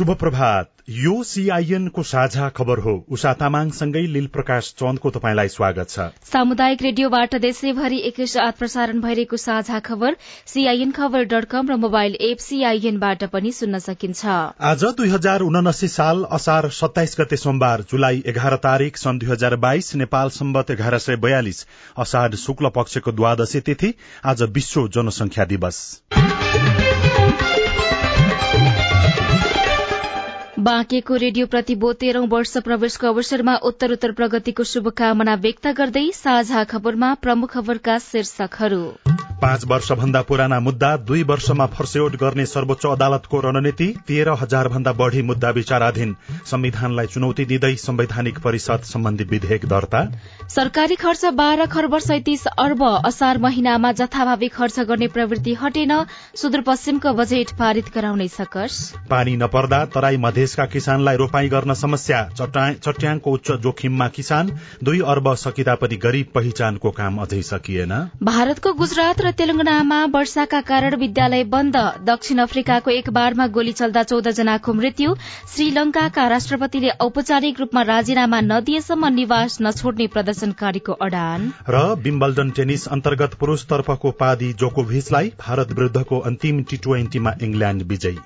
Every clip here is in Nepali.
शुभ प्रभात यो सीआईएन को साझा खबर हो। उषा तामाङसँगै लील प्रकाश चन्दको तपाईँलाई स्वागत छ। सामुदायिक रेडियोबाट देशैभरि एकैसाथ प्रसारण भइरहेको साझा खबर सीआईएन खबर डट कम र मोबाइल एप सीआईएनबाट पनि सुन्न सकिन्छ। आज दुई हजार उनासी साल असार सत्ताइस गते सोमबार जुलाई एघार तारीक सन् दुई हजार बाइस नेपाल सम्बत एघार सय बयालिस असाढ शुक्ल पक्षको द्वादशी तिथि आज विश्व जनसंख्या दिवस। बाँकेको रेडियो प्रतिबोध तेह्रौं वर्ष प्रवेशको अवसरमा उत्तरोत्तर प्रगतिको शुभकामना व्यक्त गर्दै साझा खबरमा प्रमुख खबरका शीर्षकहरू। पाँच वर्षभन्दा पुराना मुद्दा दुई वर्षमा फर्स्यौट गर्ने सर्वोच्च अदालतको रणनीति तेह्र हजार भन्दा बढ़ी मुद्दा विचाराधीन। संविधानलाई चुनौती दिँदै संवैधानिक परिषद सम्बन्धी विधेयक दर्ता। सरकारी खर्च बाह्र खर्ब सैतिस अर्ब असार महिनामा जथाभावी खर्च गर्ने प्रवृत्ति हटेन। सुदूरपश्चिमको बजेट पारित गराउने सकस। पानी नपर्दा तराई मधेसका किसानलाई रोपाई गर्न समस्या। चट्याङको उच्च जोखिममा किसान। दुई अर्ब सकिँदा पनि गरीब पहिचानको काम अझै सकिएन। भारतको गुजरात र तेलंगानामा वर्षाका कारण विद्यालय बन्द। दक्षिण अफ्रिकाको एक बारमा गोली चल्दा चौध जनाको मृत्यु। श्रीलंकाका राष्ट्रपतिले औपचारिक रूपमा राजीनामा नदिएसम्म निवास नछोड्ने प्रदर्शनकारीको अडान। र विम्बल्डन टेनिस अन्तर्गत पुरूष तर्फको पादी जोकोभिचलाई भारत विरूद्धको अन्तिम टी ट्वेन्टीमा इंग्ल्याण्ड विजयी।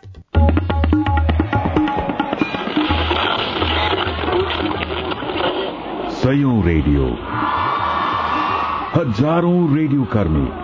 रेडियो। हजारौं रेडियो कर्मी।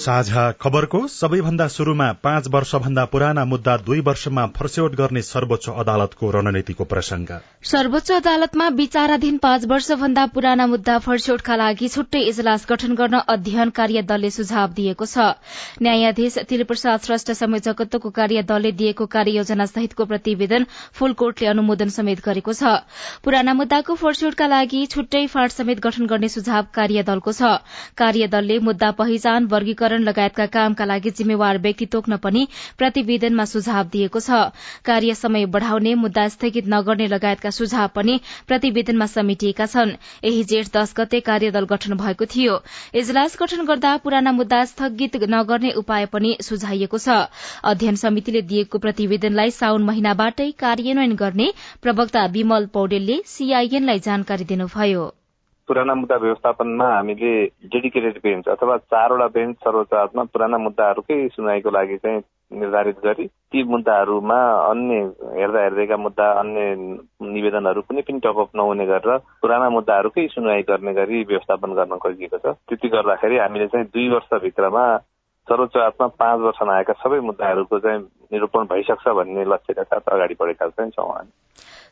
साझा खबरको सबैभन्दा शुरूमा पाँच वर्षभन्दा पुराना मुद्दा दुई वर्षमा फर्स्यौट गर्ने सर्वोच्च अदालतको रणनीतिको प्रसंग सर्वोच्च अदालतमा विचाराधीन पाँच वर्षभन्दा पुराना मुद्दा फर्स्यौटका लागि छुट्टै इजलास गठन गर्न अध्ययन कार्य दलले सुझाव दिएको छ। न्यायाधीश तिलप्रसाद श्रेष्ठ संयोजकत्वको कार्य दलले दिएको कार्ययोजना सहितको प्रतिवेदन फूल कोर्टले अनुमोदन समेत गरेको छ। पुराना मुद्दाको फर्स्यौटका लागि छुट्टै फाँट समेत गठन गर्ने सुझाव कार्यदलको छ। कार्यदलले मुद्दा पहिचान वर्गीकरण वर्गीकरण लगायतका कामका लागि जिम्मेवार व्यक्ति तोक्न पनि प्रतिवेदनमा सुझाव दिएको छ। कार्य समय बढ़ाउने मुद्दा स्थगित नगर्ने लगायतका सुझाव पनि प्रतिवेदनमा समेटिएका छन्। यही जेठ दश गते कार्यदल गठन भएको थियो। इजलास गठन गर्दा पुराना मुद्दा स्थगित नगर्ने उपाय पनि सुझाइएको छ। अध्ययन समितिले दिएको प्रतिवेदनलाई साउन महिनाबाटै कार्यान्वयन गर्ने प्रवक्ता विमल पौडेलले सीआईएनलाई जानकारी दिनुभयो। पुराना मुद्दा व्यवस्थापनमा हामीले डेडिकेटेड बेन्च अथवा चारवटा बेन्च सर्वोच्च अदालतमा पुराना मुद्दाहरूकै सुनाइको लागि चाहिँ निर्धारित गरी ती मुद्दाहरूमा अन्य हेर्दा हेर्दैका मुद्दा अन्य निवेदनहरू कुनै पनि टपअप नहुने गरेर पुराना मुद्दाहरूकै सुनवाई गर्ने गरी व्यवस्थापन गर्न खोजिएको छ। त्यति गर्दाखेरि हामीले चाहिँ दुई वर्षभित्रमा सर्वोच्च अदालतमा पाँच वर्षमा आएका सबै मुद्दाहरूको चाहिँ निरूपण भइसक्छ भन्ने लक्ष्यका साथ अगाडि बढेका चाहिँ छौँ हामी।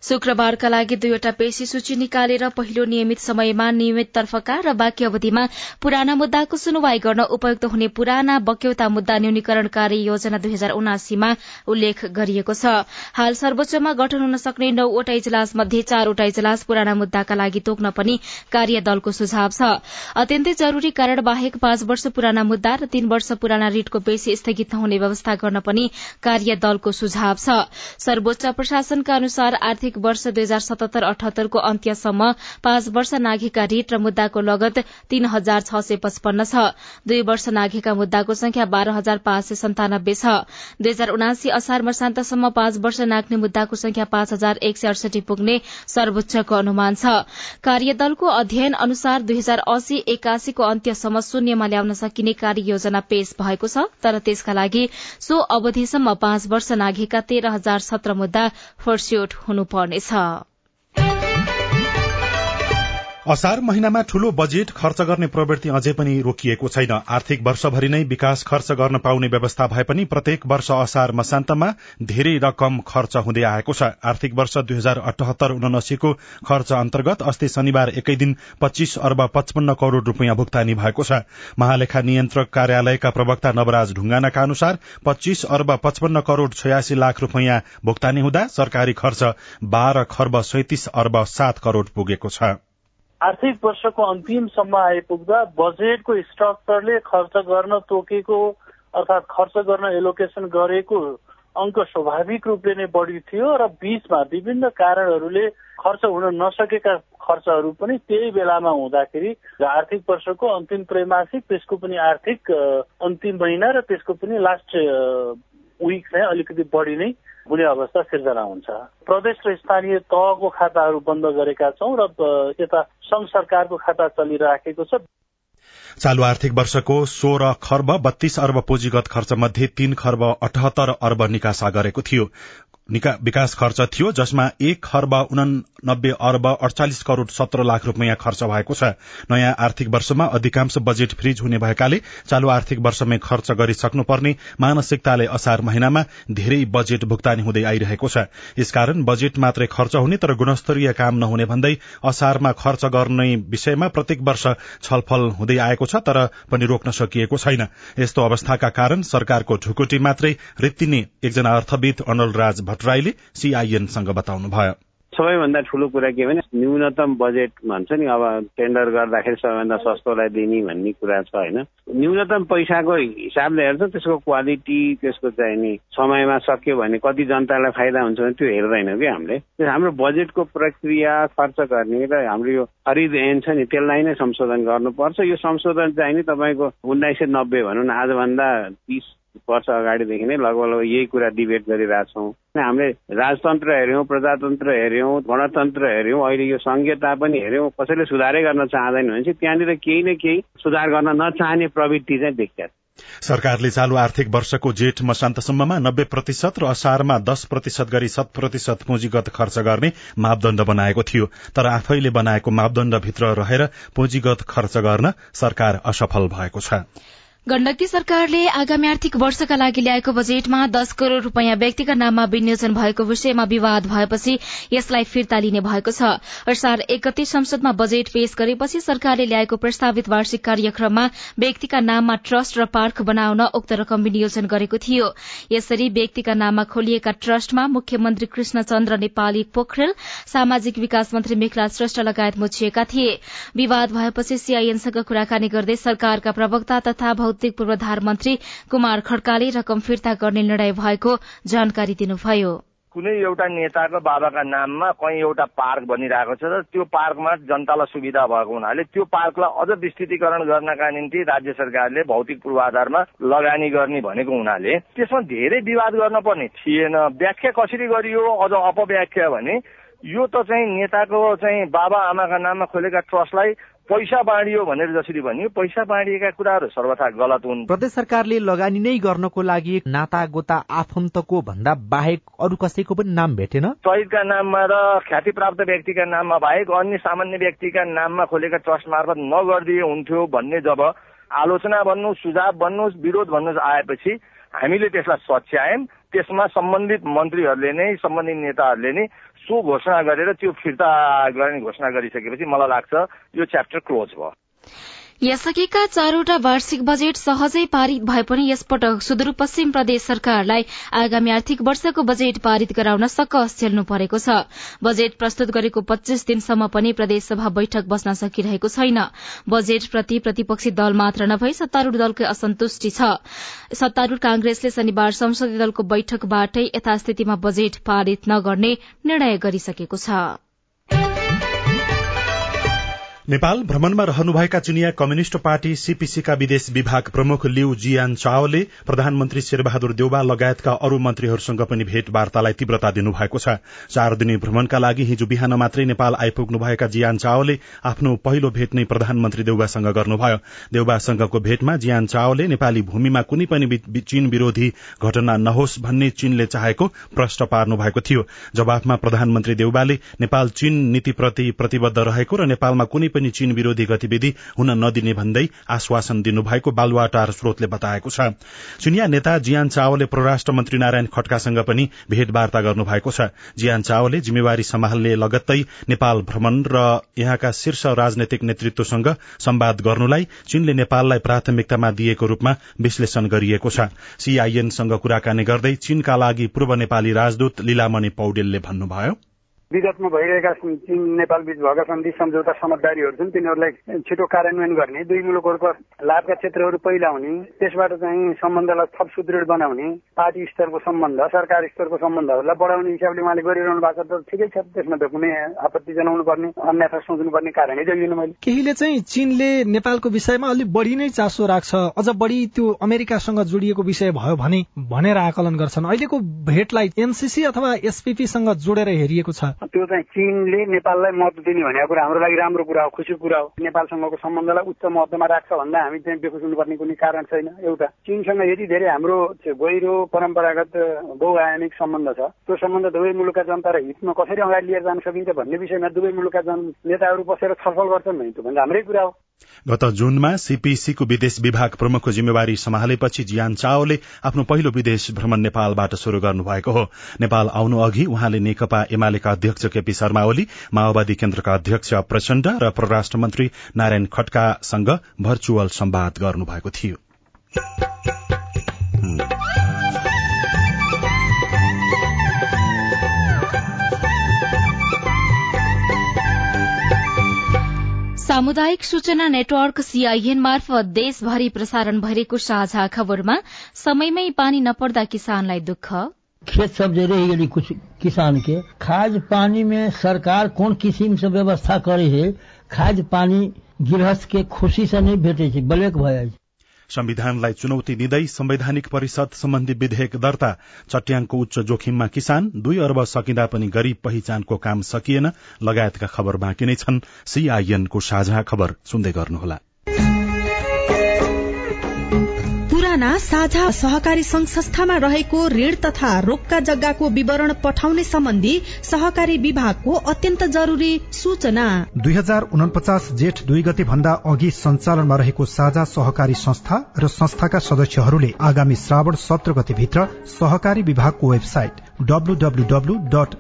शुक्रबारका लागि दुईवटा पेशी सूची निकालेर पहिलो नियमित समयमा नियमित तर्फका र बाँकी अवधिमा पुराना मुद्दाको सुनवाई गर्न उपयुक्त हुने पुराना बक्यौता मुद्दा न्यूनीकरण कार्य योजना दुई हजार उनासीमा उल्लेख गरिएको छ। हाल सर्वोच्चमा गठन हुन सक्ने नौवटा इजलास मध्ये चारवटा इजलास पुराना मुद्दाका लागि तोक्न पनि कार्यदलको सुझाव छ। अत्यन्तै जरूरी कारण बाहेक पाँच वर्ष पुराना मुद्दा र तीन वर्ष पुराना रिटको पेशी स्थगित नहुने व्यवस्था गर्न पनि कार्यदलको सुझाव छ। सर्वोच्च प्रशासनका अनुसार आर्थिक आर्थिक वर्ष दुई हजार सतहत्तर अठहत्तरको अन्त्यसम्म पाँच वर्ष नाघेका रीट र मुद्दाको लगत तीन हजार छ सय पचपन्न छ। दुई वर्ष नाघेका मुद्दाको संख्या बाह्र हजार पाँच सय सन्तानब्बे छ। दुई हजार उनासी असार वर्षान्तसम्म पाँच वर्ष नाग्ने मुद्दाको संख्या पाँच हजार एक सय अडसठी पुग्ने सर्वोच्चको अनुमान छ। कार्यदलको अध्ययन अनुसार दुई हजार अस्सी एकासीको अन्त्यसम्म शून्यमा ल्याउन सकिने कार्ययोजना पेश भएको छ तर त्यसका लागि सो अवधिसम्म पाँच वर्ष नाघेका तेह्र हजार सत्र मुद्दा फर्स्यौट हुनुपर्छ। पर्नेछ असार महिनामा ठूलो बजेट खर्च गर्ने प्रवृत्ति अझै पनि रोकिएको छैन। आर्थिक वर्षभरि नै विकास खर्च गर्न पाउने व्यवस्था भए पनि प्रत्येक वर्ष असार मसान्तमा धेरै रकम खर्च हुँदै आएको छ। आर्थिक वर्ष दुई हजार अठहत्तर उनासीको खर्च अन्तर्गत अस्ति शनिबार एकै दिन पच्चीस अर्ब पचपन्न करोड़ रूपियाँ भुक्तानी भएको छ। महालेखा नियन्त्रक कार्यालयका प्रवक्ता नवराज ढुंगानाका अनुसार पच्चीस अर्ब पचपन्न करोड़ छयासी लाख रूपियाँ भुक्तानी हुँदा सरकारी खर्च बाह्र खर्ब सैतिस अर्ब सात करोड़ पुगेको छ। आर्थिक वर्षको अन्तिमसम्म आइपुग्दा बजेटको स्ट्रक्चरले खर्च गर्न तोकेको अर्थात् खर्च गर्न एलोकेसन गरेको अङ्क स्वाभाविक रूपले नै बढी थियो र बीचमा विभिन्न कारणहरूले खर्च हुन नसकेका खर्चहरू पनि त्यही बेलामा हुँदाखेरि आर्थिक वर्षको अन्तिम त्रैमासिक त्यसको पनि आर्थिक अन्तिम महिना र त्यसको पनि लास्ट विक चाहिँ अलिकति बढी नै हुने अवस्था सिर्जना हुन्छ। प्रदेश र स्थानीय तहको खाताहरू बन्द गरेका छौँ र यता संघ सरकारको खाता चलिराखेको छ। चालू आर्थिक वर्षको सोह्र खर्ब बत्तीस अर्ब पुँजीगत खर्च मध्ये तीन खर्ब अठहत्तर अर्ब निकासा गरेको थियो। विकास खर्च थियो जसमा एक खर्ब उनानब्बे अर्ब अडचालिस करोड़ सत्र लाख रूपियाँ खर्च भएको छ। नयाँ आर्थिक वर्षमा अधिकांश बजेट फ्रिज हुने भएकाले चालू आर्थिक वर्षमै खर्च गरिसक्नुपर्ने मानसिकताले असार महिनामा धेरै बजेट भुक्तानी हुँदै आइरहेको छ। यसकारण बजेट मात्रै खर्च हुने तर गुणस्तरीय काम नहुने भन्दै असारमा खर्च गर्ने विषयमा प्रत्येक वर्ष छलफल हुँदै आएको छ तर पनि रोक्न सकिएको छैन। यस्तो अवस्थाका कारण सरकारको ढुकुटी मात्रै रित्तिने एकजना अर्थविद अनल राज भट्टराईले सीआईएनसँग बताउनुभयो। सबैभन्दा ठुलो कुरा के भने न्यूनतम बजेट भन्छ नि अब टेन्डर गर्दाखेरि सबैभन्दा सस्तोलाई दिने भन्ने कुरा छ होइन। न्यूनतम पैसाको हिसाबले हेर्छ त्यसको क्वालिटी त्यसको चाहिँ नि समयमा सक्यो भने कति जनतालाई फाइदा हुन्छ भने त्यो हेर्दैनौँ कि हामीले। हाम्रो बजेटको प्रक्रिया खर्च गर्ने र हाम्रो यो खरिद एन छ नि त्यसलाई नै संशोधन गर्नुपर्छ। यो संशोधन चाहिँ नि तपाईँको उन्नाइस सय नब्बे भनौँ न आजभन्दा तिस वर्ष अगाडिदेखि नै लगभग लगभग यही कुरा डिबेट गरिरहेछौँ। हामीले राजतन्त्र हेऱ्यौँ प्रजातन्त्र हेऱ्यौँ गणतन्त्र हेऱ्यौँ अहिले यो संघीयता पनि हेऱ्यौँ कसैले सुधारै गर्न चाहँदैन भने चाहिँ त्यहाँनिर केही न केही सुधार गर्न नचाहने प्रवृत्ति चाहिँ देखिया सरकारले चालू आर्थिक वर्षको जेठ मसान्तसम्ममा नब्बे प्रतिशत र असारमा दश प्रतिशत गरी शत प्रतिशत पुँजीगत खर्च गर्ने मापदण्ड बनाएको थियो। तर आफैले बनाएको मापदण्डभित्र रहेर पुँजीगत खर्च गर्न सरकार असफल भएको छ। गण्डकी सरकारले आगामी आर्थिक वर्षका लागि ल्याएको बजेटमा दस करोड़ रूपियाँ व्यक्तिका नाममा विनियोजन भएको विषयमा विवाद भएपछि यसलाई फिर्ता लिने भएको छ। असार एकति संसदमा बजेट पेश गरेपछि सरकारले ल्याएको प्रस्तावित वार्षिक कार्यक्रममा व्यक्तिका नाममा ट्रस्ट र पार्क बनाउन उक्त रकम विनियोजन गरेको थियो। यसरी व्यक्तिका नाममा खोलिएका ट्रस्टमा मुख्यमन्त्री कृष्ण चन्द्र नेपाली पोखरेल सामाजिक विकास मन्त्री मेखला श्रेष्ठ लगायत मुछिएका थिए। विवाद भएपछि सीआईएनसँग कुराकानी गर्दै सरकारका प्रवक्ता तथा भौतिक पूर्वाधार मन्त्री कुमार खड्काले रकम फिर्ता गर्ने निर्णय भएको जानकारी दिनुभयो। कुनै एउटा नेताको बाबाका नाममा कहीँ एउटा पार्क बनिरहेको छ र त्यो पार्कमा जनतालाई सुविधा भएको हुनाले त्यो पार्कलाई अझ विस्तृतीकरण गर्नका निम्ति राज्य सरकारले भौतिक पूर्वाधारमा लगानी गर्ने भनेको हुनाले त्यसमा धेरै विवाद गर्न पर्ने थिएन। व्याख्या कसरी गरियो अझ अपव्याख्या भने यो त चाहिँ नेताको चाहिँ बाबा आमाका नाममा खोलेका ट्रस्टलाई पैसा बाँडियो भनेर जसरी भनियो पैसा बाँडिएका कुराहरू सर्वथा गलत हुन्। प्रदेश सरकारले लगानी नै गर्नको लागि नाता गोता आफन्तको भन्दा बाहेक अरू कसैको पनि नाम भेटेन? शहीदका नाममा र ख्याति प्राप्त व्यक्तिका नाममा बाहेक अन्य सामान्य व्यक्तिका नाममा खोलेका ट्रस्ट मार्फत नगरिदिए हुन्थ्यो भन्ने जब आलोचना भन्नु सुझाव भन्नुहोस् विरोध भन्नुहोस् आएपछि हामीले त्यसलाई सच्यायौँ। त्यसमा सम्बन्धित मन्त्रीहरूले नै सम्बन्धित नेताहरूले नै सो घोषणा गरेर त्यो फिर्ता गर्ने घोषणा गरिसकेपछि मलाई लाग्छ यो च्याप्टर क्लोज भयो। यसअघिका चारवटा वार्षिक बजेट सहजै पारित भए पनि यसपटक सुदूरपश्चिम प्रदेश सरकारलाई आगामी आर्थिक वर्षको बजेट पारित गराउन सकस झेल्नु परेको छ। बजेट प्रस्तुत गरेको पच्चीस दिनसम्म पनि प्रदेशसभा बैठक बस्न सकिरहेको छैन। बजेटप्रति प्रतिपक्षी दल मात्र नभई सत्तारूढ़ दलकै असन्तुष्टि छ। सत्तारूढ़ कांग्रेसले शनिबार संसदीय दलको बैठकबाटै यथास्थितिमा बजेट पारित नगर्ने निर्णय गरिसकेको छ। नेपाल भ्रमणमा रहनुभएका चुनिया कम्युनिष्ट पार्टी सीपीसीका विदेश विभाग प्रमुख लिउ जियान चाओले प्रधानमन्त्री शेरबहादुर देउबा लगायतका अरू मन्त्रीहरूसँग पनि भेटवार्तालाई तीव्रता दिनुभएको छ। चार दिने भ्रमणका लागि हिजो बिहान मात्रै नेपाल आइपुग्नुभएका जियान चाओले आफ्नो पहिलो भेट नै प्रधानमन्त्री देउबासँग गर्नुभयो। देउबासँगको भेटमा जियान चाओले नेपाली भूमिमा कुनै पनि चीन विरोधी घटना नहोस् भन्ने चीनले चाहेको प्रश्न पार्नु भएको थियो। जवाफमा प्रधानमन्त्री देउबाले नेपाल चीन नीतिप्रति प्रतिबद्ध रहेको र नेपालमा कुनै पनि चीन विरोधी गतिविधि हुन नदिने भन्दै आश्वासन दिनुभएको बालुवाटार स्रोतले बताएको छ। चुनिया नेता जियान चावले परराष्ट्र मन्त्री नारायण खड्कासँग पनि भेटवार्ता गर्नुभएको छ। जियान चावले जिम्मेवारी सम्हाल्ने लगत्तै नेपाल भ्रमण र यहाँका शीर्ष राजनैतिक नेतृत्वसँग सम्वाद गर्नुलाई चीनले नेपाललाई प्राथमिकतामा दिएको रूपमा विश्लेषण गरिएको छ। सीआईएनसँग कुराकानी गर्दै चीनका लागि पूर्व नेपाली राजदूत लीलामणि पौडेलले भन्नुभयो। विगतमा भइरहेका चीन नेपाल बीच भएका सन्धि सम्झौता समझदारीहरू छन् तिनीहरूलाई छिटो कार्यान्वयन गर्ने दुई मुलुकहरूको लाभका क्षेत्रहरू पहिला हुने त्यसबाट चाहिँ सम्बन्धलाई थप सुदृढ बनाउने पार्टी स्तरको सम्बन्ध सरकार स्तरको सम्बन्धहरूलाई बढाउने हिसाबले उहाँले गरिरहनु भएको त ठिकै छ त्यसमा त कुनै आपत्ति जनाउनु पर्ने अन्यथा सोच्नु पर्ने कारणै देखिनु मैले। केहीले चाहिँ चीनले नेपालको विषयमा अलिक बढी नै चासो राख्छ अझ बढी त्यो अमेरिकासँग जोडिएको विषय भयो भने भनेर आकलन गर्छन्। अहिलेको भेटलाई एमसीसी अथवा एसपीपीसँग जोडेर हेरिएको छ। त्यो चाहिँ चीनले नेपाललाई महत्व दिने भनेको कुरा हाम्रो लागि राम्रो कुरा हो खुसीको कुरा हो। नेपालसँगको सम्बन्धलाई उच्च महत्वमा राख्छ भन्दा हामी चाहिँ बेखुस हुनुपर्ने कुनै कारण छैन एउटा। चीनसँग यति धेरै हाम्रो गहिरो परम्परागत बहुआयामिक सम्बन्ध छ त्यो सम्बन्ध दुवै मुलुकका जनता र हितमा कसरी अगाडि लिएर जान सकिन्छ भन्ने विषयमा दुवै मुलुकका जन नेताहरू बसेर छलफल गर्छन् भने त्यो भन्दा हाम्रै कुरा हो। गत जूनमा सीपीसीको विदेश विभाग प्रमुखको जिम्मेवारी सम्हालेपछि जियान चाओले आफ्नो पहिलो विदेश भ्रमण नेपालबाट शुरू गर्नुभएको हो। नेपाल आउनु अघि उहाँले नेकपा एमालेका अध्यक्ष केपी शर्मा ओली माओवादी केन्द्रका अध्यक्ष प्रचण्ड र परराष्ट्र मन्त्री नारायण खड्कासँग भर्चुअल सम्वाद गर्नुभएको थियो। सामुदायिक सूचना नेटवर्क सीआईएन मार्फत देशभरि प्रसारण भइरहेको साझा खबरमा समयमै पानी नपर्दा किसानलाई दुःख। खेत सब जे रह गेली कुछ किसान के खाद पानी में सरकार कौन किसिम से व्यवस्था करे है खाद पानी गृहस्थ के खुशी से नहीं भेटे छै ब्लैक भए संविधानलाई चुनौती दिँदै संवैधानिक परिषद सम्बन्धी विधेयक दर्ता चट्याङको उच्च जोखिममा किसान दुई अर्ब सकिँदा पनि गरीब पहिचानको काम सकिएन लगायतका खबर बाँकी नै छन्। सीआईएनको साझा खबर सुन्दै गर्नुहोला। साझा सहकारी संघ संस्थामा रहेको ऋण तथा रोक्का जग्गाको विवरण पठाउने सम्बन्धी सहकारी विभागको अत्यन्त जरूरी सूचना। दुई हजार उनपचास जेठ दुई गते भन्दा अघि सञ्चालनमा रहेको साझा सहकारी संस्था र संस्थाका सदस्यहरूले आगामी श्रावण सत्र गतेभित्र सहकारी विभागको वेबसाइट डब्लूडब्लूडब्लू डट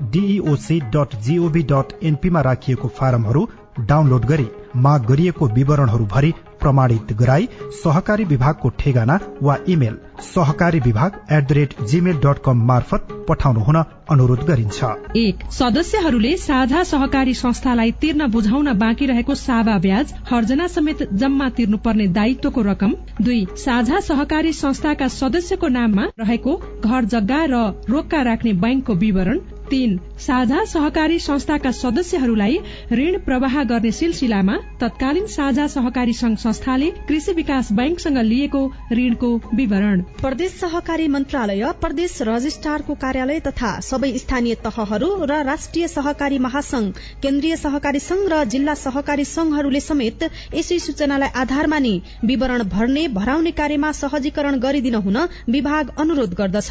राखिएको फारमहरू डाउनलोड गरी माग गरिएको विवरणहरू भरि प्रमाणित गराई सहकारी विभागको ठेगाना वा इमेल सहकारी विभाग at the rate Gmail dot com मार्फत पठाउनु हुन अनुरोध गरिन्छ। एक सदस्यहरूले साझा सहकारी संस्थालाई तिर्न बुझाउन बाँकी रहेको सावा ब्याज हर्जना समेत जम्मा तिर्नुपर्ने दायित्वको रकम। दुई साझा सहकारी संस्थाका सदस्यको नाममा रहेको घर जग्गा र रोक्का राख्ने बैंकको विवरण। तीन साझा सहकारी संस्थाका सदस्यहरूलाई ऋण प्रवाह गर्ने सिलसिलामा तत्कालीन साझा सहकारी संघ संस्थाले कृषि विकास बैंकसँग लिएको ऋणको विवरण। प्रदेश सहकारी मन्त्रालय प्रदेश रजिस्ट्रारको कार्यालय तथा सबै स्थानीय तहहरू र राष्ट्रिय सहकारी महासंघ केन्द्रीय सहकारी संघ र जिल्ला सहकारी संघहरूले समेत यसै सूचनालाई आधार मानि विवरण भर्ने भराउने कार्यमा सहजीकरण गरिदिन हुन विभाग अनुरोध गर्दछ।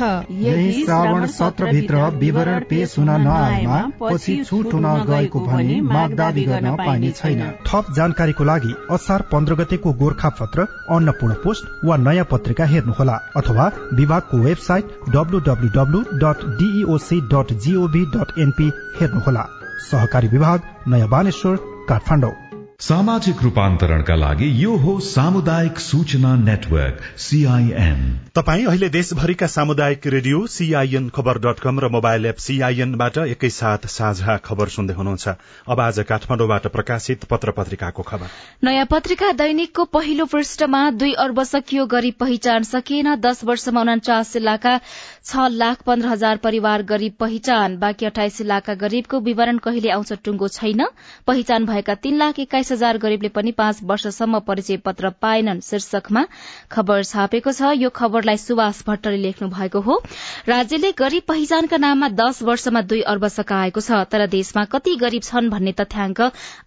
पछि छुट हुन गएको भनी माग दावी गर्न पाइने छैन। थप जानकारीको लागि असार पन्ध्र गतेको गोर्खा पत्र अन्नपूर्ण पोस्ट वा नयाँ पत्रिका हेर्नुहोला अथवा विभागको website W W W dot DEOC dot GOV dot NP हेर्नुहोला। सहकारी विभाग नयाँ बानेश्वर काठमाडौँ। सामाजिक रूपान्तरणका लागि यो हो सामुदायिक सूचना नेटवर्क सीआईएन तपाई अहिले देशभरिका सामुदायिक radio CIN Khabar dot com र मोबाइल एप सीआईएनबाट एकैसाथ साझा खबर सुन्दै हुनुहुन्छ। अब आज काठमाडौँबाट प्रकाशित पत्र पत्रिकाको खबर। नयाँ पत्रिका दैनिकको पहिलो पृष्ठमा दुई अर्ब सकियो गरीब पहिचान सकिएन दश वर्षमा उनाचास जिल्लाका छ लाख पन्ध्र हजार परिवार गरीब पहिचान। बाँकी अठाइस जिल्लाका गरीबको विवरण कहिले आउँछ टुङ्गो छैन। पहिचान भएका तीन लाख एक्काइस हजार गरीबले पनि पाँच वर्षसम्म परिचय पत्र पाएनन्। शीर्षकमा खबर छापेको छ यो खबरलाई सुभाष भट्टले लेख्नु भएको हो। राज्यले गरीब पहिचानका नाममा दश वर्षमा दुई अर्ब सकाएको छ तर देशमा कति गरीब छन् भन्ने तथ्याङ्क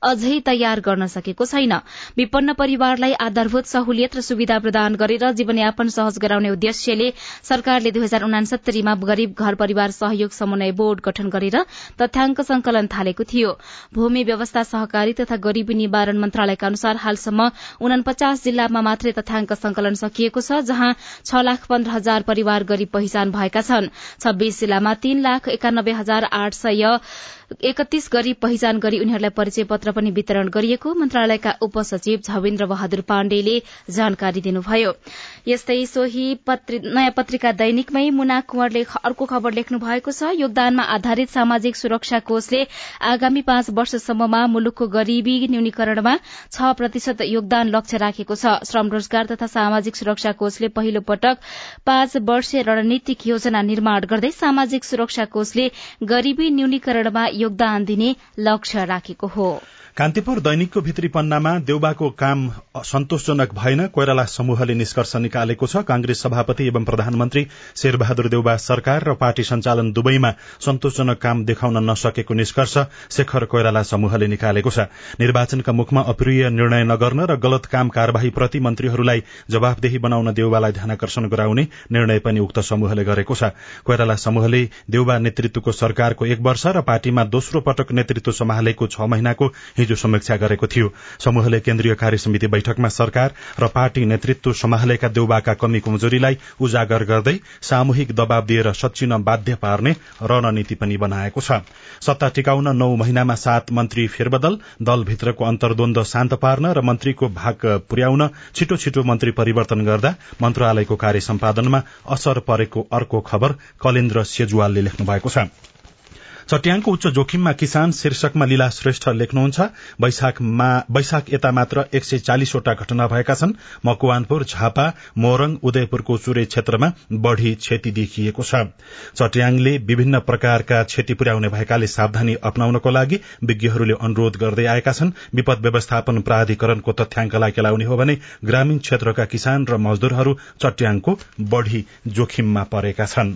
अझै तयार गर्न सकेको छैन। विपन्न परिवारलाई आधारभूत सहुलियत र सुविधा प्रदान गरेर जीवनयापन सहज गराउने उद्देश्यले सरकारले दुई हजार उनासत्तरीमा गरीब घर परिवार सहयोग समन्वय बोर्ड गठन गरेर तथ्याङ्क संकलन थालेको थियो। भूमि व्यवस्था सहकारी तथा गरीबी निवारण मन्त्रालयका अनुसार हालसम्म उनापचास जिल्लामा मात्रै तथ्याङ्क संकलन सकिएको छ जहाँ छ लाख पन्ध्र हजार परिवार गरी पहिचान भएका छन्। छब्बीस जिल्लामा तीन लाख एकानब्बे हजार आठ सय एकतीस गरी पहिचान गरी उनीहरूलाई परिचय पत्र पनि वितरण गरिएको मन्त्रालयका उपसचिव झवेन्द्र बहादुर पाण्डेले जानकारी दिनुभयो। यस्तै सोही नयाँ पत्रिका दैनिकमै मुना कुंवरले अर्को खबर लेख्नु भएको छ। योगदानमा आधारित सामाजिक सुरक्षा कोषले आगामी पाँच वर्षसम्ममा मुलुकको गरीबी न्यूनीकरणमा छ प्रतिशत योगदान लक्ष्य राखेको छ। श्रम रोजगार तथा सामाजिक सुरक्षा कोषले पहिलो पटक पाँच वर्षीय रणनीतिक योजना निर्माण गर्दै सामाजिक सुरक्षा कोषले गरीबी न्यूनीकरणमा योगदान दिने लक्ष्य राखेको हो। कान्तिपुर दैनिकको भित्री पन्नामा देउबाको काम सन्तोषजनक भएन कोइराला समूहले निष्कर्ष निकालेको छ। कांग्रेस सभापति एवं प्रधानमन्त्री शेरबहादुर देउबा सरकार र पार्टी सञ्चालन दुवैमा सन्तोषजनक काम देखाउन नसकेको निष्कर्ष शेखर कोइराला समूहले निकालेको छ। निर्वाचनका मुखमा अप्रिय निर्णय नगर्न र गलत काम कार्यवाही प्रति मन्त्रीहरूलाई जवाफदेही बनाउन देउबालाई ध्यानकर्षण गराउने निर्णय पनि उक्त समूहले गरेको छ। कोइराला समूहले देउबा नेतृत्वको सरकारको एक वर्ष र पार्टीमा दोस्रो पटक नेतृत्व सम्हालेको छ महिनाको हिजो समीक्षा गरेको थियो। समूहले केन्द्रीय कार्य समिति बैठकमा सरकार र पार्टी नेतृत्व सम्हालेका देउबाका कमी कमजोरीलाई उजागर गर्दै सामूहिक दबाव दिएर सचिन बाध्य पार्ने रणनीति पनि बनाएको छ। सत्ता टिकाउन नौ महिनामा सात मन्त्री फेरबदल दलभित्रको अन्तर्द्वन्द शान्त पार्न र मन्त्रीको भाग पुर्याउन छिटो छिटो मन्त्री परिवर्तन गर्दा मन्त्रालयको कार्य सम्पादनमा असर परेको अर्को खबर कलेन्द्र सेजुवालले लेख्नु भएको छ। चट्याङको उच्च जोखिममा किसान शीर्षकमा लीला श्रेष्ठ लेख्नुहुन्छ वैशाख यता मात्र एक सय चालिसवटा घटना भएका छन्। मकवानपुर झापा मोरङ उदयपुरको चुरे क्षेत्रमा बढ़ी क्षति देखिएको छ। चट्याङले विभिन्न प्रकारका क्षति पुर्याउने भएकाले सावधानी अप्नाउनको लागि विज्ञहरूले अनुरोध गर्दै आएका छन्। विपद व्यवस्थापन प्राधिकरणको तथ्याङ्कलाई केलाउने हो भने ग्रामीण क्षेत्रका किसान र मजदूरहरू चट्याङको बढ़ी जोखिममा परेका छन्।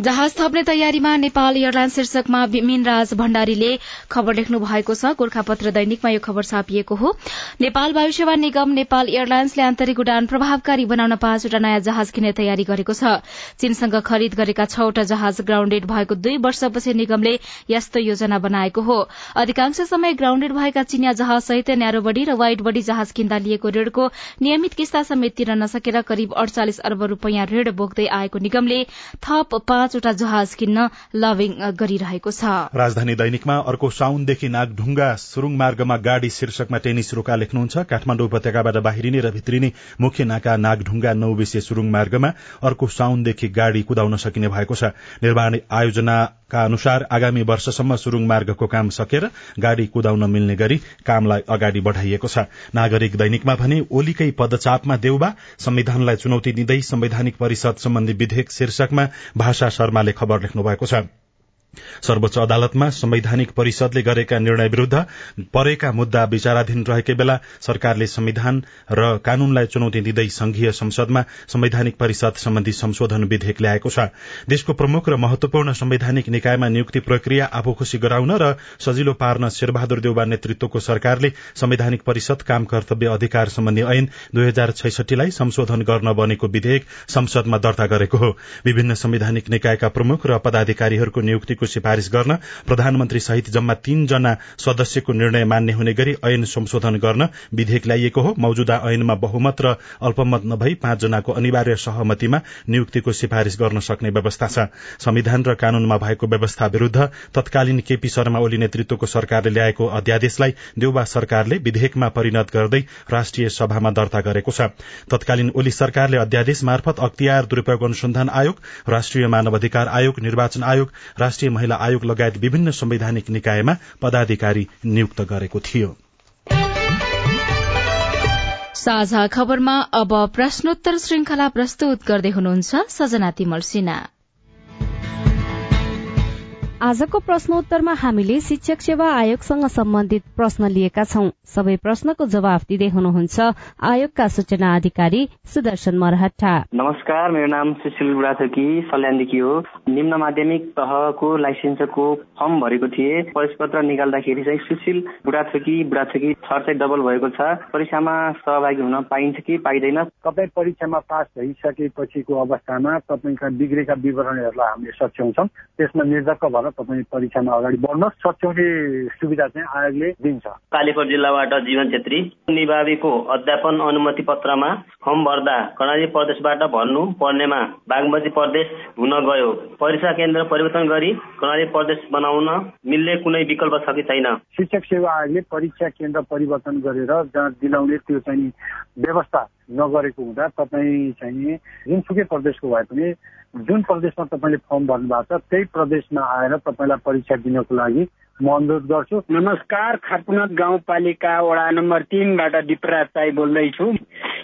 जहाज थप्ने तयारीमा नेपाल एयरलाइन शीर्षकमा मिनराज भण्डारीले खबर लेख्नु भएको छ। गोर्खापत्र दैनिकमा यो खबर छापिएको हो। नेपाल वायु सेवा निगम नेपाल एयरलाइन्सले आन्तरिक उडान प्रभावकारी बनाउन पाँचवटा नयाँ जहाज किन्ने तयारी गरेको छ। चीनसँग खरिद गरेका छवटा जहाज ग्राउण्डेड भएको दुई वर्षपछि निगमले यस्तो योजना बनाएको हो। अधिकांश समय ग्राउण्डेड भएका चिनिया जहाज सहित न्यारोबडी र वाइड बडी जहाज किन्दा लिएको ऋणको नियमित किस्ता समेत तिर्न नसकेर करिब अडचालिस अर्ब रूपियाँ ऋण बोक्दै आएको निगमले थप पाँचवटा जहाज किन्न लभिङ गरिरहेको छ। राजधानी दैनिकमा अर्को साउनदेखि नागढुङ्गा सुरुङ मार्गमा गाड़ी शीर्षकमा टेनिस रोका लेख्नुहुन्छ। काठमाडौँ उपत्यकाबाट बाहिरिने र भित्रिने मुख्य नाका नागढुङ्गा नौ विषय सुरुङ मार्गमा अर्को साउनदेखि गाड़ी कुदाउन सकिने भएको छ। निर्माण आयोजनाका अनुसार आगामी वर्षसम्म सुरुङ मार्गको काम सकेर गाड़ी कुदाउन मिल्ने गरी कामलाई अगाडि बढ़ाइएको छ। नागरिक दैनिकमा भने ओलीकै पदचापमा देउबा संविधानलाई चुनौती दिँदै संवैधानिक परिषद सम्बन्धी विधेयक शीर्षकमा भाषा शर्माले खबर लेख्नु भएको छ। सर्वोच्च अदालतमा संवैधानिक परिषदले गरेका निर्णय विरूद्ध परेका मुद्दा विचाराधीन रहेकै बेला सरकारले संविधान र कानूनलाई चुनौती दिँदै संघीय संसदमा संवैधानिक परिषद सम्बन्धी संशोधन विधेयक ल्याएको छ। देशको प्रमुख र महत्वपूर्ण संवैधानिक निकायमा नियुक्ति प्रक्रिया आफू खुशी गराउन र सजिलो पार्न शेरबहादुर देउबा नेतृत्वको सरकारले संवैधानिक परिषद काम कर्तव्य अधिकार सम्बन्धी ऐन दुई हजार छैसठीलाई संशोधन गर्न बनेको विधेयक संसदमा दर्ता गरेको हो। विभिन्न संवैधानिक निकायका प्रमुख र पदाधिकारीहरूको नियुक्ति को सिफारिश गर्न प्रधानमन्त्री सहित जम्मा तीनजना सदस्यको निर्णय मान्ने हुने गरी ऐन संशोधन गर्न विधेयक ल्याइएको हो। मौजूदा ऐनमा बहुमत र अल्पमत नभई पाँचजनाको अनिवार्य सहमतिमा नियुक्तिको सिफारिश गर्न सक्ने व्यवस्था छ। संविधान र कानूनमा भएको व्यवस्था विरूद्ध तत्कालीन केपी शर्मा ओली नेतृत्वको सरकारले ल्याएको अध्यादेशलाई देउबा सरकारले विधेयकमा परिणत गर्दै राष्ट्रिय सभामा दर्ता गरेको छ। तत्कालीन ओली सरकारले अध्यादेश मार्फत अख्तियार दुरूपयोग अनुसन्धान आयोग राष्ट्रिय मानव अधिकार आयोग निर्वाचन आयोग राष्ट्रिय महिला आयोग लगायत विभिन्न संवैधानिक निकायमा पदाधिकारी नियुक्त गरेको थियो। साझा खबरमा अब प्रश्नोत्तर श्रृंखला प्रस्तुत गर्दै हुनुहुन्छ सजना तिमल सिन्हा। आजको प्रश्नोत्तरमा हामीले शिक्षक सेवा आयोगसँग सम्बन्धित प्रश्न लिएका छौं। सबै प्रश्नको जवाफ दिँदै हुनुहुन्छ आयोगका सूचना अधिकारी सुदर्शन मरहटा नमस्कार मेरो नाम सुशील बुढाथोकी सल्यानदेखि हो। निम्न माध्यमिक तहको लाइसेन्सको फर्म भरेको थिए। पत्र निकाल्दाखेरि चाहिँ सुशील बुढाथोकी बुढाथोकी थर चाहिँ डबल भएको छ। परीक्षामा सहभागी हुन पाइन्छ कि पाइँदैन? तपाईँ परीक्षामा पास भइसकेपछिको अवस्थामा तपाईँका बिग्रेका विवरणहरूलाई हामीले सच्याउँछौँ। त्यसमा निर्धक्क भएर तपाईँ परीक्षामा अगाडि बढ्नुहोस् सच्याउने सुविधा चाहिँ आयोगले दिन्छ? कालीकोट जिल्लाबाट जीवन छेत्री निभावीको अध्यापन अनुमति पत्रमा फर्म भर्दा कर्णाली प्रदेशबाट भर्नु पर्नेमा बागमती प्रदेश हुन गयो। परीक्षा केन्द्र परिवर्तन गरी कर्णाली प्रदेश बनाउन मिल्ने कुनै विकल्प छ कि छैन? शिक्षक सेवा आयोगले परीक्षा केन्द्र परिवर्तन गरेर जहाँ दिलाउने त्यो चाहिँ व्यवस्था नगरेको हुँदा तपाईँ चाहिँ जुनसुकै प्रदेशको भए पनि जुन प्रदेशमा तपाईँले फर्म भर्नु भएको छ त्यही प्रदेशमा आएर तपाईँलाई परीक्षा दिनको लागि म अनुरोध गर्छु। नमस्कार खाटपुनत गाउँपालिका वडा नम्बर तिनबाट दिपराज साई बोल्दैछु।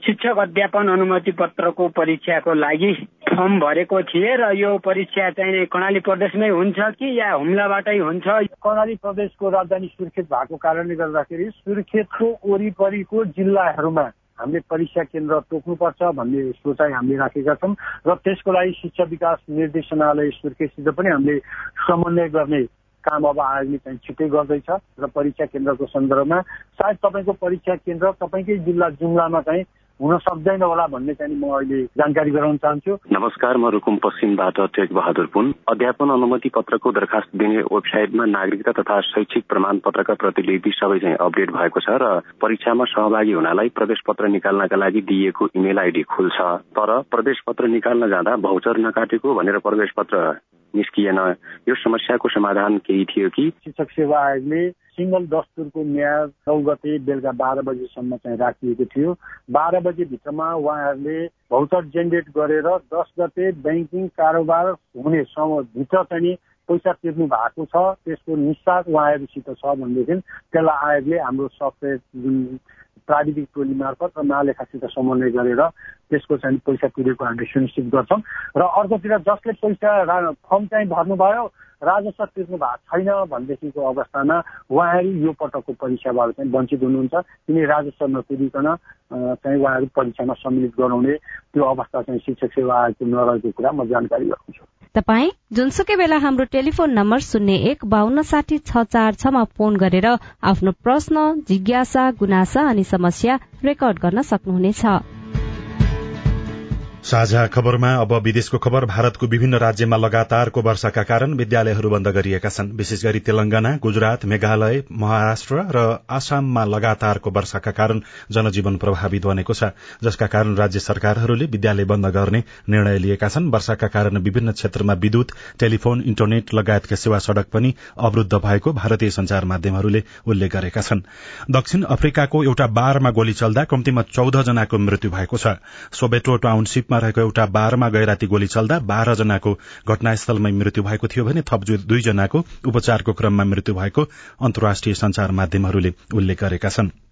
शिक्षक अध्यापन अनुमति पत्रको परीक्षाको लागि फर्म भरेको थिएँ र यो परीक्षा चाहिँ कर्णाली प्रदेशमै हुन्छ कि या हुम्लाबाटै हुन्छ? कर्णाली प्रदेशको राजधानी सुर्खेत भएको कारणले गर्दाखेरि सुर्खेतको वरिपरिको जिल्लाहरूमा हामीले परीक्षा केन्द्र तोक्नुपर्छ भन्ने सोचाइ हामीले राखेका छौँ र त्यसको लागि शिक्षा विकास निर्देशनालय सुर्खेतसित पनि हामीले समन्वय गर्ने काम अब आयोगले चाहिँ छिट्टै गर्दैछ र परीक्षा केन्द्रको सन्दर्भमा सायद तपाईँको परीक्षा केन्द्र तपाईँकै जिल्ला जुम्लामा चाहिँ हुन सक्दैन होला भन्ने चाहिँ म अहिले जानकारी गराउन चाहन्छु। नमस्कार म रुकुम पश्चिमबाट तेज बहादुर पुन। अध्यापन अनुमति पत्रको दरखास्त दिने वेबसाइटमा नागरिकता तथा शैक्षिक प्रमाण पत्रका प्रतिलिपि सबै चाहिँ अपडेट भएको छ र परीक्षामा सहभागी हुनलाई प्रवेश पत्र निकाल्नका लागि दिइएको इमेल आइडी खुल्छ। तर प्रवेश पत्र निकाल्न जाँदा भौचर नकाटेको भनेर प्रवेश पत्र निस्किएन यो समस्याको समाधान केही थियो कि? शिक्षक सेवा आयोगले सिङ्गल दस्तुरको म्याद नौ गते बेलुका बाह्र बजीसम्म चाहिँ राखिएको थियो। बाह्र बजीभित्रमा उहाँहरूले भौचर जेनेरेट गरेर दस गते ब्याङ्किङ कारोबार हुने समयभित्र चाहिँ पैसा तिर्नु भएको छ त्यसको निस्सार उहाँहरूसित छ भनेदेखि त्यसलाई आयोगले हाम्रो सफ्टवेयर जुन प्राविधिक टोली मार्फत र महालेखासित समन्वय गरेर त्यसको चाहिँ पैसा तिरेको हामीले सुनिश्चित गर्छौँ। र अर्कोतिर जसले पैसा फर्म चाहिँ भर्नुभयो राजस्व तिर्नु भएको छैन भनेदेखिको अवस्थामा उहाँहरू यो पटकको परीक्षाबाट चाहिँ वञ्चित हुनुहुन्छ। किन राजस्व नतिरिकन चाहिँ उहाँहरू परीक्षामा सम्मिलित गराउने त्यो अवस्था चाहिँ शिक्षक सेवा आयोगको नरहेको कुरा म जानकारी गराउँछु तपाई जुनसुकै बेला हाम्रो टेलिफोन नम्बर शून्य एक बान्न साठी छ चार छमा फोन गरेर आफ्नो प्रश्न जिज्ञासा गुनासा अनि समस्या रेकर्ड गर्न सक्नुहुनेछ। साझा खबरमा अब विदेशको खबर भारतको विभिन्न राज्यमा लगातारको वर्षाका कारण विद्यालयहरू बन्द गरिएका छन्। विशेष गरी तेलंगाना गुजरात मेघालय महाराष्ट्र र आसाममा लगातारको वर्षाका कारण जनजीवन प्रभावित बनेको छ। जसका कारण राज्य सरकारहरूले विद्यालय बन्द गर्ने निर्णय लिएका छन्। वर्षाका कारण विभिन्न क्षेत्रमा विद्युत टेलिफोन इन्टरनेट लगायतका सेवा सड़क पनि अवरूद्ध भएको भारतीय संचार माध्यमहरूले उल्लेख गरेका छन्। दक्षिण अफ्रिकाको एउटा बारमा गोली चल्दा कम्तीमा चौध जनाको मृत्यु भएको छ। सोबेटो टाउनशिपमा रहेको एउटा बारमा गैराती गोली चल्दा बाह्र जनाको घटनास्थलमै मृत्यु भएको थियो भने थप दुईजनाको उपचारको क्रममा मृत्यु भएको अन्तर्राष्ट्रिय संचार माध्यमहरूले उल्लेख गरेका छनृ।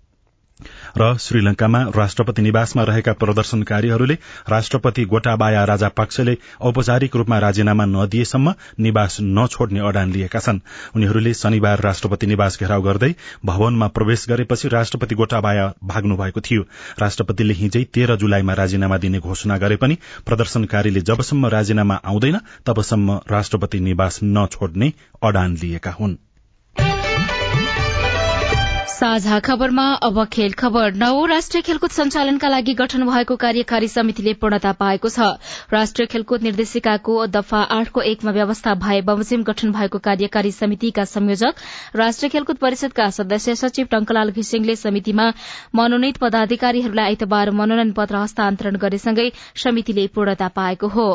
र श्रीलंकामा राष्ट्रपति निवासमा रहेका प्रदर्शनकारीहरूले राष्ट्रपति गोटाबाया राजापाक्सेले औपचारिक रूपमा राजीनामा नदिएसम्म निवास नछोड्ने अडान लिएका छन्। उनीहरूले शनिबार राष्ट्रपति निवास घेराउ गर्दै भवनमा प्रवेश गरेपछि राष्ट्रपति गोटाबाया भाग्नु भएको थियो। राष्ट्रपतिले हिजै तेह्र जुलाईमा राजीनामा दिने घोषणा गरे पनि प्रदर्शनकारीले जबसम्म राजीनामा आउँदैन तबसम्म राष्ट्रपति निवास नछोड्ने अडान लिएका हुन्। साझा खबरमा अब खेल खबर नौ राष्ट्रिय खेलकुद सञ्चालनका लागि गठन भएको कार्यकारी समितिले पूर्णता पाएको छ। राष्ट्रिय खेलकुद निर्देशिकाको दफा आठको एकमा व्यवस्था भए बमोजिम गठन भएको कार्यकारी समितिका संयोजक राष्ट्रिय खेलकुद परिषदका सदस्य सचिव टंकलाल घिसिङले समितिमा मनोनित पदाधिकारीहरूलाई आइतबार मनोनयन पत्र हस्तान्तरण गरेसँगै समितिले पूर्णता पाएको हो।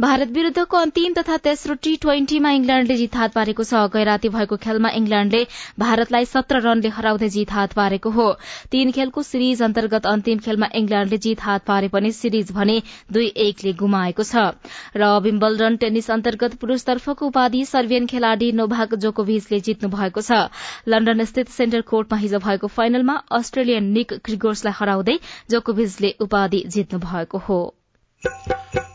भारत विरूद्धको अन्तिम तथा तेस्रो टी ट्वेन्टीमा इङ्ल्याण्डले जित हात पारेको छ। गैराती भएको खेलमा इङ्ल्याण्डले भारतलाई सत्र रनले हराउँदै जित हात पारेको हो। तीन खेलको सिरिज अन्तर्गत अन्तिम खेलमा इङ्ल्याण्डले जित हात पारे पनि सिरिज भने दुई एकले गुमाएको छ। र विम्बलडन टेनिस अन्तर्गत पुरूषतर्फको उपाधि सर्बियन खेलाड़ी नोभाक जोकोभिचले जित्नु भएको छ। लण्डन स्थित सेन्टर कोर्टमा हिजो भएको फाइनलमा अस्ट्रेलियन निक क्रिगोर्सलाई हराउँदै जोकोभिचले उपाधि जित्नु भएको हो।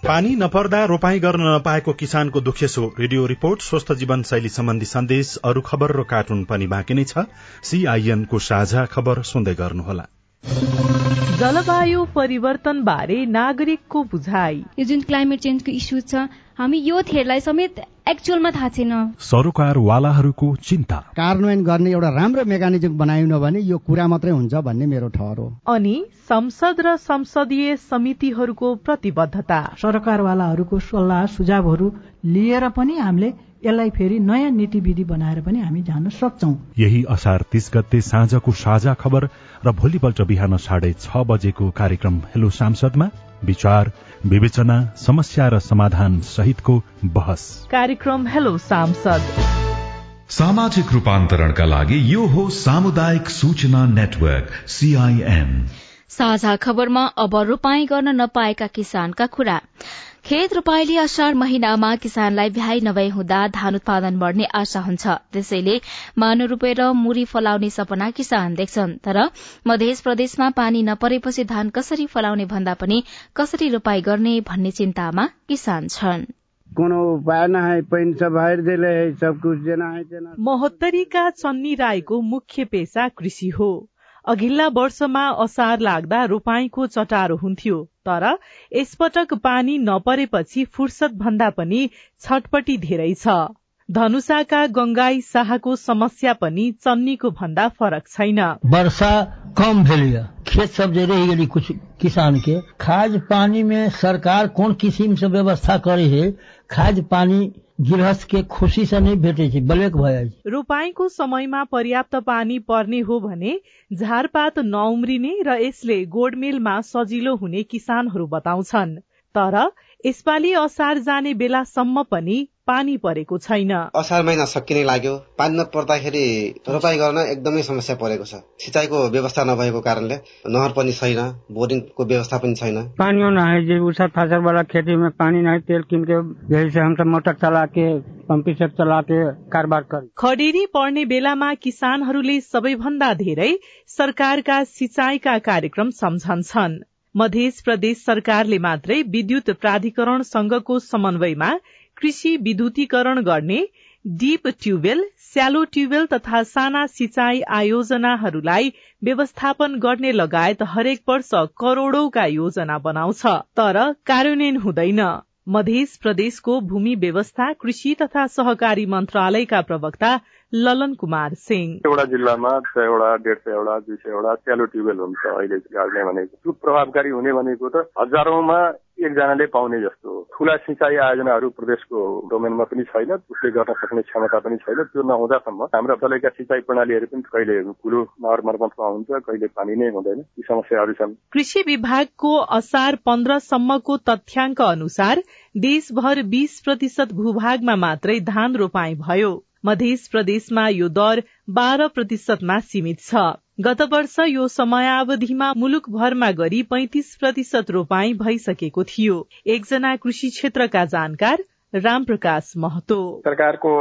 पानी नपर्दा रोपाई गर्न नपाएको किसानको दुखेसो रेडियो रिपोर्ट स्वस्थ जीवन शैली सम्बन्धी सन्देश अरू खबर र कार्टुन पनि बाँकी नै छ। सीआईएनको साझा खबर सुन्दै गर्नुहोला। जलवायु परिवर्तन बारे नागरिकको बुझाइ। यो जुन क्लाइमेट चेन्जको इस्यु छ हामी यो थेरलाई समेत एक्चुअलमा थाहा छैन। सरोकारवालाहरूको चिन्ता। कार्यान्वयन गर्ने एउटा राम्रो मेकानिजम बनाएन भने यो कुरा मात्रै हुन्छ भन्ने मेरो ठहर हो। अनि संसद र संसदीय समितिहरूको प्रतिबद्धता। सरकारवालाहरूको सल्लाह सुझावहरू लिएर पनि हामीले यसलाई फेरि नयाँ नीतिविधि बनाएर पनि हामी जान सक्छौ। यही असार तीस गते साँझको साझा खबर र भोलिपल्ट बिहान साढे छ बजेको कार्यक्रम हेलो सांसदमा विचार विवेचना समस्या र समाधान सहितको बहस। कार्यक्रम हेलो सांसद। सामाजिक रूपान्तरणका लागि यो हो सामुदायिक सूचना नेटवर्क सीआईएन साझा खबरमा अब रोपाई गर्न नपाएका किसानका कुरा। खेत रोपाईले असार महिनामा किसानलाई भ्याइ नभए हुँदा धान उत्पादन बढ़ने आशा हुन्छ। त्यसैले मानु रोपेर मुरी फलाउने सपना किसान देख्छन्। तर मध्य प्रदेशमा पानी नपरेपछि धान कसरी फलाउने भन्दा पनि कसरी रोपाई गर्ने भन्ने चिन्तामा किसान छन्। कोनो उपाय न है पैन सब भर दिले है सब कुछ देना है देना महोत्तरीका चन्नी राईको मुख्य पेसा कृषि हो। अघिल्ला वर्षमा असार लाग्दा रोपाईँको चटारो हुन्थ्यो तर यसपटक पानी नपरेपछि फुर्सद भन्दा पनि छटपटी धेरै छ। धनुषाका गंगाई शाहको समस्या पनि चन्नीको भन्दा फरक छैन। वर्षा कम भेल खेत सब रह कुछ किसान के खाद पानी में सरकार कोन किसिम से व्यवस्था करे है? खाद पानी गृहस्थ के खुशी से नै भेटे भयो रोपाईँको समयमा पर्याप्त पानी पर्ने हो भने झारपात नउम्रिने र यसले गोडमेलमा सजिलो हुने किसानहरू बताउँछन्। तर यसपालि असार जाने बेलासम्म पनि पानी परेको छैन। असार महिना सकिने लाग्यो। पानी नपर्दाखेरि रोपाई गर्न एकदमै समस्या परेको छ। सिँचाइको व्यवस्था नभएको कारणले नहर पनि छैन बोरिङको व्यवस्था पनि छैन। पानी नहीं जे उसर फसल वाला खेती में पानी नहीं तेल किन के यही से हम सब मोटर चला के पंपी सेट चला के कारोबार कर खडेरी पर्ने बेलामा किसानहरूले सबैभन्दा धेरै सरकारका सिंचाइका कार्यक्रम सम्झन्छन्। मध्य प्रदेश सरकारले मात्रै विद्युत प्राधिकरणसँगको समन्वयमा कृषि विद्युतीकरण गर्ने डीप ट्युबवेल स्यालो ट्युबवेल तथा साना सिंचाई आयोजनाहरूलाई व्यवस्थापन गर्ने लगायत हरेक वर्ष करोड़ौंका योजना बनाउँछ। तर कार्यान्वयन हुँदैन। मध्य प्रदेशको भूमि व्यवस्था कृषि तथा सहकारी मन्त्रालयका प्रवक्ता ललन कुमार सिंह। एउटा जिल्लामा सयवटा डेढ सयवटा दुई सयवटा स्यालो ट्युबवेल हुन्छ। अहिले गाड्ने भनेको त्यो प्रभावकारी हुने भनेको त हजारौंमा एकजनाले पाउने जस्तो हो। ठुला सिंचाई आयोजनाहरू प्रदेशको डोमेनमा पनि छैन उसले गर्न सक्ने क्षमता पनि छैन। त्यो नहुँदासम्म हाम्रा चलेका सिंचाई प्रणालीहरू पनि कहिले कुलो नहर मर्मतमा हुन्छ कहिले पानी नै हुँदैन। यी समस्याहरू छन्। कृषि विभागको असार पन्ध्रसम्मको तथ्याङ्क अनुसार देशभर बीस प्रतिशत भूभागमा मात्रै धान रोपाई भयो। मध्य प्रदेशमा यो दर बाह्र प्रतिशतमा सीमित छ। गत वर्ष यो समयावधिमा मुलुकभरमा गरी पैंतिस प्रतिशत रोपाई भइसकेको थियो। एकजना कृषि क्षेत्रका जानकार रामप्रकाश महतो। सरकारको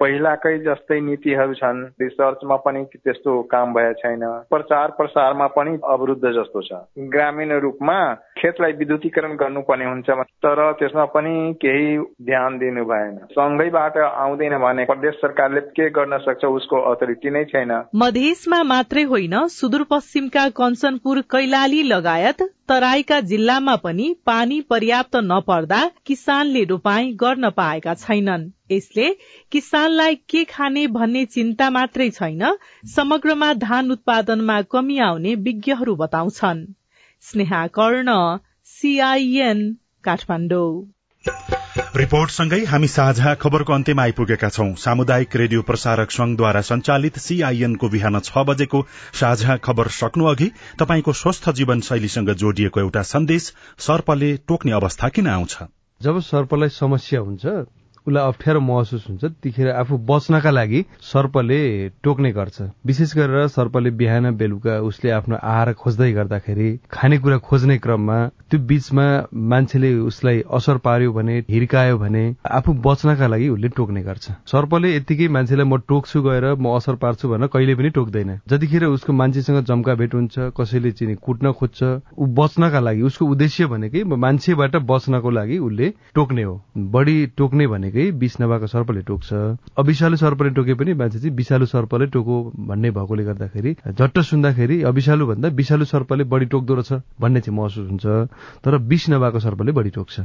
पहिलाकै जस्तै नीतिहरू छन् रिसर्चमा पनि त्यस्तो काम भए छैन। प्रचार प्रसारमा पनि अवरुद्ध जस्तो छ। ग्रामीण रूपमा खेतलाई विद्युतीकरण गर्नुपर्ने हुन्छ तर त्यसमा पनि केही ध्यान दिनु भएन। सँगैबाट आउँदैन भने प्रदेश सरकारले के गर्न सक्छ उसको अथोरिटी नै छैन। मधेसमा मात्रै होइन सुदूरपश्चिमका कञ्चनपुर कैलाली लगायत तराईका जिल्लामा पनि पानी पर्याप्त नपर्दा किसानले रोपाई गर्न पाएका छैनन्। यसले किसानलाई के खाने भन्ने चिन्ता मात्रै छैन समग्रमा धान उत्पादनमा कमी आउने विज्ञहरू बताउँछन्। स्नेहा कर्ण सीआईएन काठमाडौँ। रिपोर्टसँगै हामी साझा खबरको अन्त्यमा आइपुगेका छौं। सामुदायिक रेडियो प्रसारक संघद्वारा संचालित सीआईएनको बिहान छ बजेको साझा खबर सक्नु अघि तपाईँको स्वस्थ जीवन शैलीसँग जोडिएको एउटा सन्देश सर्पले टोक्ने अवस्था किन आउँछ? जब सर्पलाई समस्या हुन्छ उसलाई अप्ठ्यारो महसुस हुन्छ त्यतिखेर आफू बच्नका लागि सर्पले टोक्ने गर्छ। विशेष गरेर सर्पले बिहान बेलुका उसले आफ्नो आहार खोज्दै गर्दाखेरि खानेकुरा खोज्ने क्रममा त्यो बीचमा मान्छेले उसलाई असर पार्यो भने हिर्कायो भने आफू बच्नका लागि उसले टोक्ने गर्छ। सर्पले यत्तिकै मान्छेलाई म टोक्छु गएर म असर पार्छु भनेर कहिले पनि टोक्दैन। जतिखेर उसको मान्छेसँग जम्का भेट हुन्छ कसैले चिनी कुट्न खोज्छ ऊ बच्नका लागि उसको उद्देश्य भनेकै मान्छेबाट बच्नको लागि उसले टोक्ने हो। बढी टोक्ने भनेकै नभएको सर्पले टोक्छ। अविषालु सर्पले टोके पनि मान्छे चाहिँ विषालु सर्पले टोको भन्ने भएकोले गर्दाखेरि झट्ट सुन्दाखेरि अविषालु भन्दा विषालु सर्पले बढी टोक्दो रहेछ भन्ने चाहिँ महसुस हुन्छ। तर विष नभएको सर्पले बढी टोक्छ।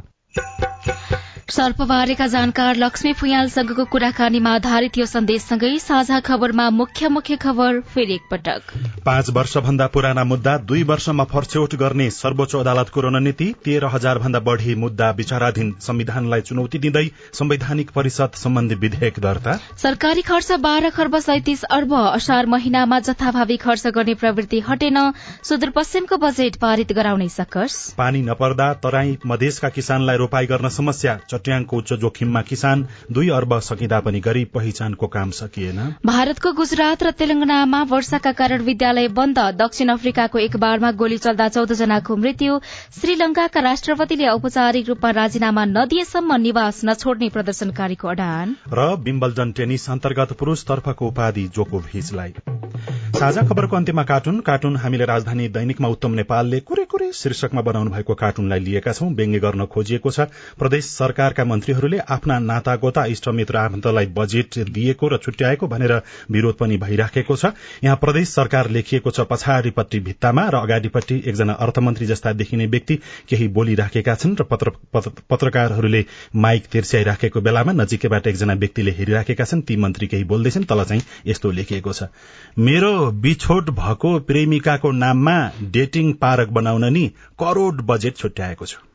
सर्पबारेका जानकार लक्ष्मी फुयालसँगको कुराकानीमा आधारित यो सन्देशसँगै साझा खबरमा मुख्य मुख्य खबर फेरि एकपटक। पाँच वर्षभन्दा पुराना मुद्दा दुई वर्षमा फर्छौट गर्ने सर्वोच्च अदालतको रणनीति तेह्र हजार भन्दा बढ़ी मुद्दा विचाराधीन संविधानलाई चुनौती दिँदै संवैधानिक परिषद सम्बन्धी विधेयक दर्ता। सरकारी खर्च बाह्र खर्ब सैतिस अर्ब असार महिनामा जथाभावी खर्च गर्ने प्रवृत्ति हटेन सुदूरपश्चिमको बजेट पारित गराउने सकस। पानी नपर्दा तराई मधेसका किसानलाई रोपाई गर्न समस्या चट्याङको उच्च जोखिममा किसान दुई अर्ब सकिँदा पनि गरी पहिचानको काम सकिएन। भारतको गुजरात र तेलंगानामा वर्षाका कारण विद्यालय बन्द दक्षिण अफ्रिकाको एक बारमा गोली चल्दा चौध जनाको मृत्यु श्रीलंकाका राष्ट्रपतिले औपचारिक रूपमा राजीनामा नदिएसम्म निवास नछोड्ने प्रदर्शनकारीको अडान। र विम्बल्डन टेनिस अन्तर्गत पुरूष तर्फको उपाधि जोकोभिचलाई। साझा खबरको अन्त्यमा कार्टुन कार्टुन हामीले राजधानी दैनिकमा उत्तम नेपालले कुरे कुरे शीर्षकमा बनाउनु भएको कार्टुनलाई लिएका छौं। व्यङ्ग्य गर्न खोजिएको छ। प्रदेश सरकारका मन्त्रीहरूले आफ्ना नातागोता इष्टमित्र आफन्तलाई बजेट दिएको र छुट्याएको भनेर विरोध पनि भइराखेको छ। यहाँ प्रदेश सरकार लेखिएको छ पछाडिपट्टि भित्तामा र अगाडिपट्टि एकजना अर्थमन्त्री जस्ता देखिने व्यक्ति केही बोलिराखेका छन् र पत्रकारहरूले माइक तिर्स्याइराखेको बेलामा नजिकैबाट एकजना व्यक्तिले हेरिराखेका छन्। ती मन्त्री केही बोल्दैछन् तल चाहिँ यस्तो लेखिएको छ। मेरो बिछोट भएको प्रेमिकाको नाममा डेटिङ पार्क बनाउन नि करोड़ बजेट छुट्याएको छु।